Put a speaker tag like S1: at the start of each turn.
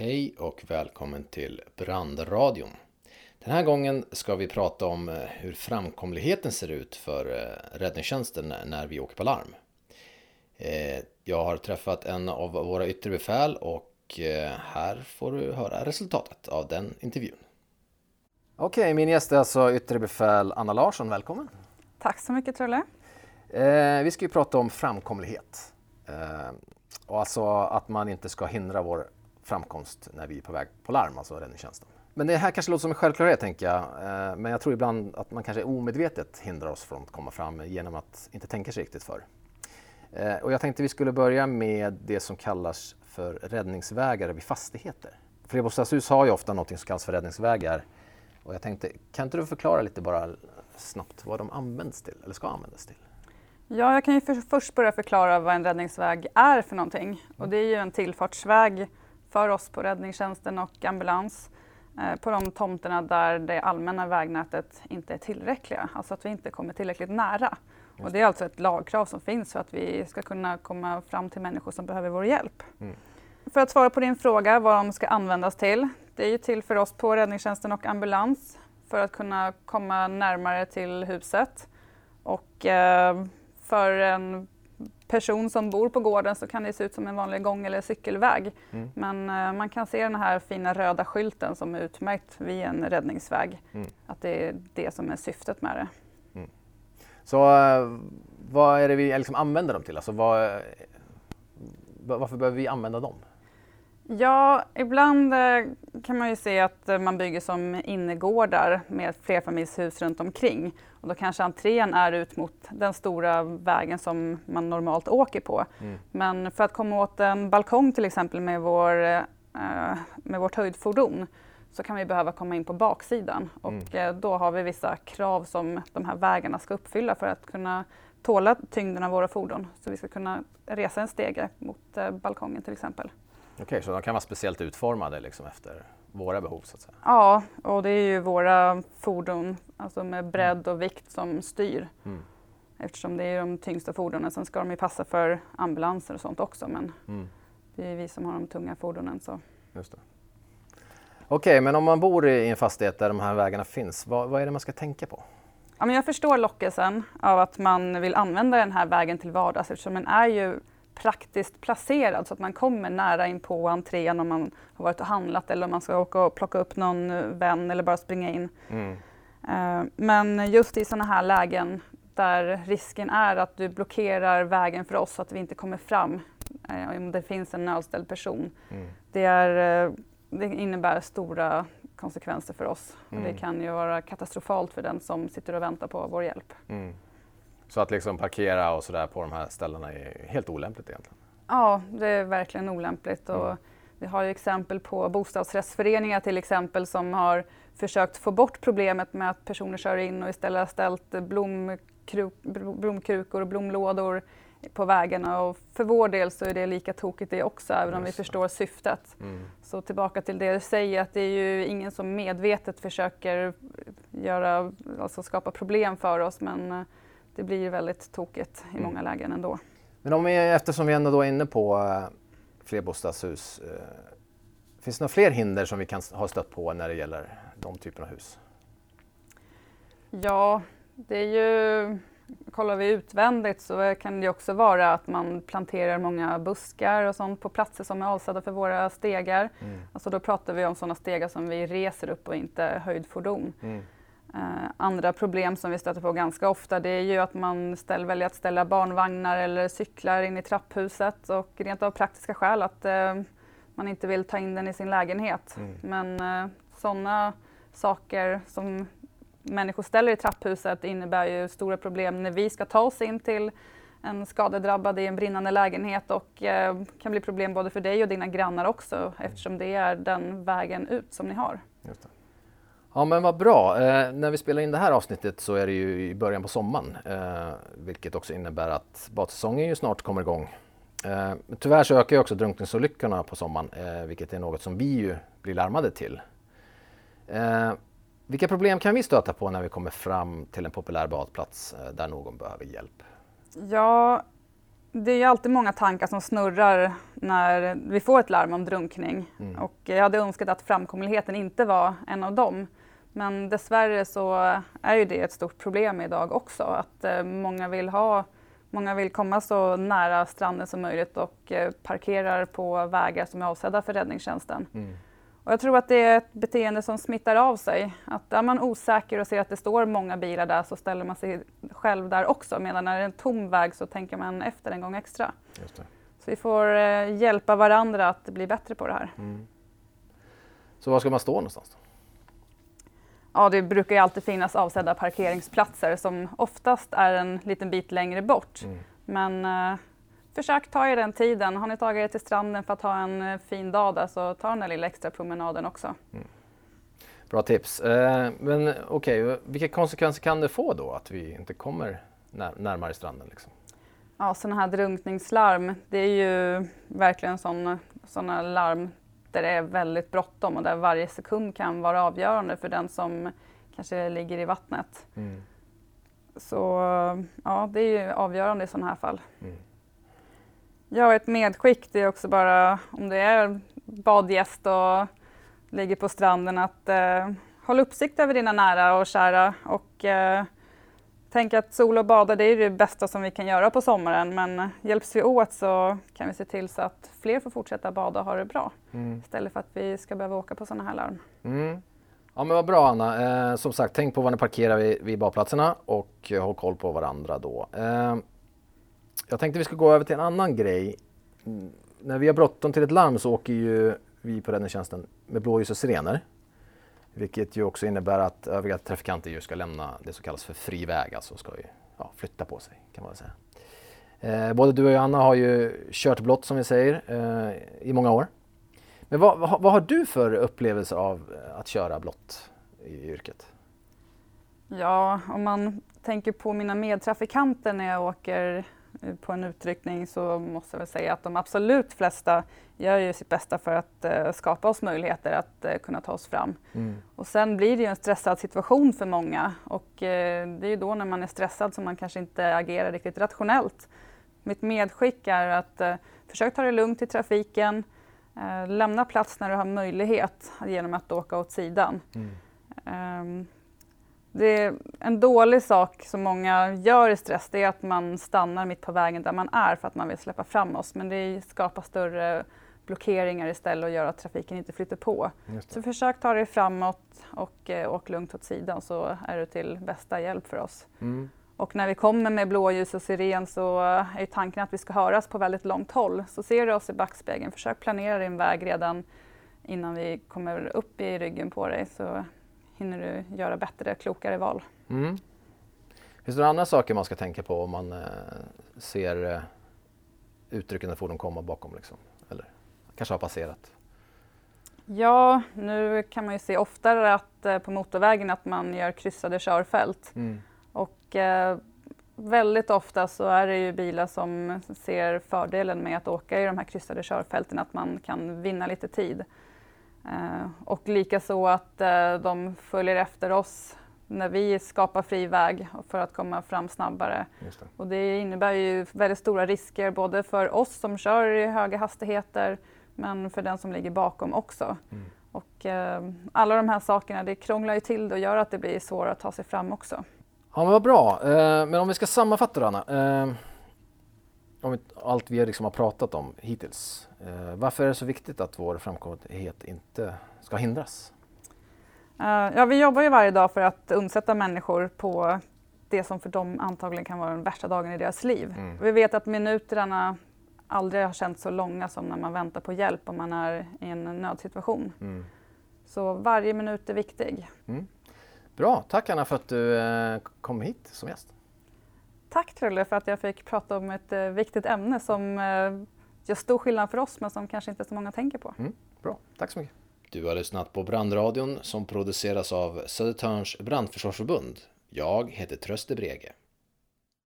S1: Hej och välkommen till Brandradion. Den här gången ska vi prata om eh, hur framkomligheten ser ut för eh, räddningstjänsten när vi åker på larm. Eh, jag har träffat en av våra yttre befäl och här får du höra resultatet av den intervjun. Okej, min gäst är alltså yttre befäl Anna Larsson. Välkommen!
S2: Tack så mycket Trulle!
S1: vi ska ju prata om framkomlighet. och alltså att man inte ska hindra vår framkomst när vi är på väg på larm, alltså räddningstjänsten. Men det här kanske låter som en självklarhet tänker jag. Eh, men jag tror ibland att man kanske omedvetet hindrar oss från att komma fram genom att inte tänka sig riktigt för. Eh, och jag tänkte vi skulle börja med det som kallas för räddningsvägar vid fastigheter. Flerbostadshus har ju ofta något som kallas för räddningsvägar. Och jag tänkte, kan inte du förklara lite bara snabbt vad de används till, eller ska användas till?
S2: Ja, jag kan ju för, först börja förklara vad en räddningsväg är för någonting. Och det är ju en tillfartsväg för oss på räddningstjänsten och ambulans eh, på de tomterna där det allmänna vägnätet inte är tillräckliga, alltså att vi inte kommer tillräckligt nära. Och det är alltså ett lagkrav som finns för att vi ska kunna komma fram till människor som behöver vår hjälp. Mm. För att svara på din fråga vad de ska användas till. Det är ju till för oss på räddningstjänsten och ambulans för att kunna komma närmare till huset. Och eh, för en person som bor på gården så kan det se ut som en vanlig gång eller cykelväg. Mm. Men uh, man kan se den här fina röda skylten som är utmärkt vid en räddningsväg. Mm. Att det är det som är syftet med det. Mm.
S1: Så uh, vad är det vi liksom använder dem till? Alltså, vad, varför behöver vi använda dem?
S2: Ja, ibland eh, kan man ju se att eh, man bygger som innergårdar med flerfamiljshus runt omkring. Och då kanske entrén är ut mot den stora vägen som man normalt åker på. Mm. Men för att komma åt en balkong till exempel med, vår, eh, med vårt höjdfordon så kan vi behöva komma in på baksidan. Och mm. då har vi vissa krav som de här vägarna ska uppfylla för att kunna tåla tyngden av våra fordon. Så vi ska kunna resa en stege mot balkongen till exempel.
S1: Okej, okay, så de kan vara speciellt utformade liksom efter våra behov? Så att säga.
S2: Ja, och det är ju våra fordon alltså med bredd och vikt som styr. Mm. Eftersom det är de tyngsta fordonen. Sen ska de ju passa för ambulanser och sånt också men mm. det är vi som har de tunga fordonen. Så. Just det.
S1: Okej, okay, men om man bor i en fastighet där de här vägarna finns, vad, vad är det man ska tänka på?
S2: Ja, men jag förstår lockelsen av att man vill använda den här vägen till vardags eftersom den är ju praktiskt placerad så att man kommer nära in på entrén om man har varit och handlat eller om man ska åka och plocka upp någon vän eller bara springa in. Mm. Uh, men just i sådana här lägen där risken är att du blockerar vägen för oss så att vi inte kommer fram uh, om det finns en nödställd person. Mm. Det, är, uh, det innebär stora konsekvenser för oss. Mm. Det kan ju vara katastrofalt för den som sitter och väntar på vår hjälp.
S1: Så att liksom parkera och sådär på de här ställena är helt olämpligt egentligen?
S2: Ja, det är verkligen olämpligt. Och mm. Vi har ju exempel på bostadsrättsföreningar till exempel som har försökt få bort problemet med att personer kör in och istället har ställt blomkruk, blomkrukor och blomlådor på vägarna. Och för vår del så är det lika tokigt det också, även om vi förstår syftet. Mm. Så tillbaka till det du säger, att det är ju ingen som medvetet försöker göra, alltså skapa problem för oss, men det blir väldigt tokigt i mm. många lägen ändå.
S1: Men om vi, eftersom vi ändå är inne på uh, flerbostadshus, uh, finns det några fler hinder som vi kan ha stött på när det gäller de typerna av hus?
S2: Ja, det är ju Kollar vi utvändigt så kan det också vara att man planterar många buskar och sånt på platser som är avsedda för våra stegar. Mm. Alltså då pratar vi om sådana stegar som vi reser upp och inte höjdfordon. Mm. Uh, andra problem som vi stöter på ganska ofta det är ju att man ställ, väljer att ställa barnvagnar eller cyklar in i trapphuset och rent av praktiska skäl att uh, man inte vill ta in den i sin lägenhet. Mm. Men uh, sådana saker som människor ställer i trapphuset innebär ju stora problem när vi ska ta oss in till en skadedrabbad i en brinnande lägenhet och kan bli problem både för dig och dina grannar också mm. eftersom det är den vägen ut som ni har.
S1: Ja men vad bra. Eh, när vi spelar in det här avsnittet så är det ju i början på sommaren. Eh, vilket också innebär att badsäsongen ju snart kommer igång. Eh, tyvärr så ökar ju också drunkningsolyckorna på sommaren, eh, vilket är något som vi ju blir larmade till. Eh, vilka problem kan vi stöta på när vi kommer fram till en populär badplats eh, där någon behöver hjälp?
S2: Ja, det är ju alltid många tankar som snurrar när vi får ett larm om drunkning. Mm. Och jag hade önskat att framkomligheten inte var en av dem. Men dessvärre så är ju det ett stort problem idag också. Att eh, många vill ha Många vill komma så nära stranden som möjligt och eh, parkerar på vägar som är avsedda för räddningstjänsten. Mm. Och jag tror att det är ett beteende som smittar av sig. Att är man osäker och ser att det står många bilar där så ställer man sig själv där också. Medan när det är en tom väg så tänker man efter en gång extra. Så vi får eh, hjälpa varandra att bli bättre på det här. Mm.
S1: Så var ska man stå någonstans? Då?
S2: Ja, det brukar ju alltid finnas avsedda parkeringsplatser som oftast är en liten bit längre bort. Mm. Men eh, försök ta er den tiden. Har ni tagit er till stranden för att ha en eh, fin dag där så ta den där lilla extra promenaden också. Mm.
S1: Bra tips. Eh, men okej, okay, vilka konsekvenser kan det få då att vi inte kommer när, närmare stranden? Liksom?
S2: Ja, sådana här drunkningslarm, det är ju verkligen sådana larm där det är väldigt bråttom och där varje sekund kan vara avgörande för den som kanske ligger i vattnet. Mm. Så ja, det är ju avgörande i sådana här fall. Mm. Ja, ett medskick det är också bara om det är badgäst och ligger på stranden att eh, håll uppsikt över dina nära och kära och eh, tänk att sol och bada det är det bästa som vi kan göra på sommaren men hjälps vi åt så kan vi se till så att fler får fortsätta bada och ha det bra mm. istället för att vi ska behöva åka på sådana här larm. Mm.
S1: Ja men vad bra Anna. Eh, som sagt, tänk på var ni parkerar vid, vid badplatserna och eh, håll koll på varandra då. Eh, jag tänkte vi ska gå över till en annan grej. Mm, när vi har bråttom till ett larm så åker ju vi på räddningstjänsten med blåljus och sirener. Vilket ju också innebär att övriga trafikanter ju ska lämna det som kallas för fri väg, alltså ska ju, ja, flytta på sig kan man säga. Eh, både du och Anna har ju kört blått som vi säger eh, i många år. Men vad, vad, vad, har du för upplevelse av eh, att köra blått i yrket?
S2: Ja, om man tänker på mina medtrafikanter när jag åker på en utryckning så måste jag väl säga att de absolut flesta gör ju sitt bästa för att uh, skapa oss möjligheter att uh, kunna ta oss fram. Mm. Och sen blir det ju en stressad situation för många och uh, det är ju då när man är stressad som man kanske inte agerar riktigt rationellt. Mitt medskick är att försök ta det lugnt i trafiken, lämna plats när du har möjlighet genom att åka åt sidan. Mm. Um, det är en dålig sak som många gör i stress, det är att man stannar mitt på vägen där man är för att man vill släppa fram oss. Men det skapar större blockeringar istället och gör att trafiken inte flyter på. Så försök ta dig framåt och eh, åk lugnt åt sidan så är du till bästa hjälp för oss. Mm. Och när vi kommer med blåljus och siren så är tanken att vi ska höras på väldigt långt håll. Så ser du oss i backspegeln, försök planera din väg redan innan vi kommer upp i ryggen på dig så hinner du göra bättre, klokare val. Mm.
S1: Finns det några andra saker man ska tänka på om man eh, ser eh, utryckande fordon komma bakom? Liksom? Eller kanske har passerat?
S2: Ja, nu kan man ju se oftare att, eh, på motorvägen att man gör kryssade körfält. Mm. Och eh, väldigt ofta så är det ju bilar som ser fördelen med att åka i de här kryssade körfälten, att man kan vinna lite tid. Eh, och likaså att eh, de följer efter oss när vi skapar fri väg för att komma fram snabbare. Det. Och det innebär ju väldigt stora risker både för oss som kör i höga hastigheter men för den som ligger bakom också. Mm. Och eh, alla de här sakerna det krånglar ju till det och gör att det blir svårare att ta sig fram också.
S1: Ja men vad bra. Eh, men om vi ska sammanfatta det Anna. Eh, om allt vi liksom har pratat om hittills. Eh, varför är det så viktigt att vår framkomlighet inte ska hindras?
S2: Uh, ja, vi jobbar ju varje dag för att undsätta människor på det som för dem antagligen kan vara den värsta dagen i deras liv. Mm. Vi vet att minuterna aldrig har känts så långa som när man väntar på hjälp om man är i en nödsituation. Mm. Så varje minut är viktig. Mm.
S1: Bra, tack Anna för att du eh, kom hit som gäst.
S2: Tack Trulle för att jag fick prata om ett eh, viktigt ämne som eh, gör stor skillnad för oss men som kanske inte så många tänker på. Mm,
S1: bra, tack så mycket. Du har lyssnat på Brandradion som produceras av Södertörns brandförsvarsförbund. Jag heter Tröste Brege.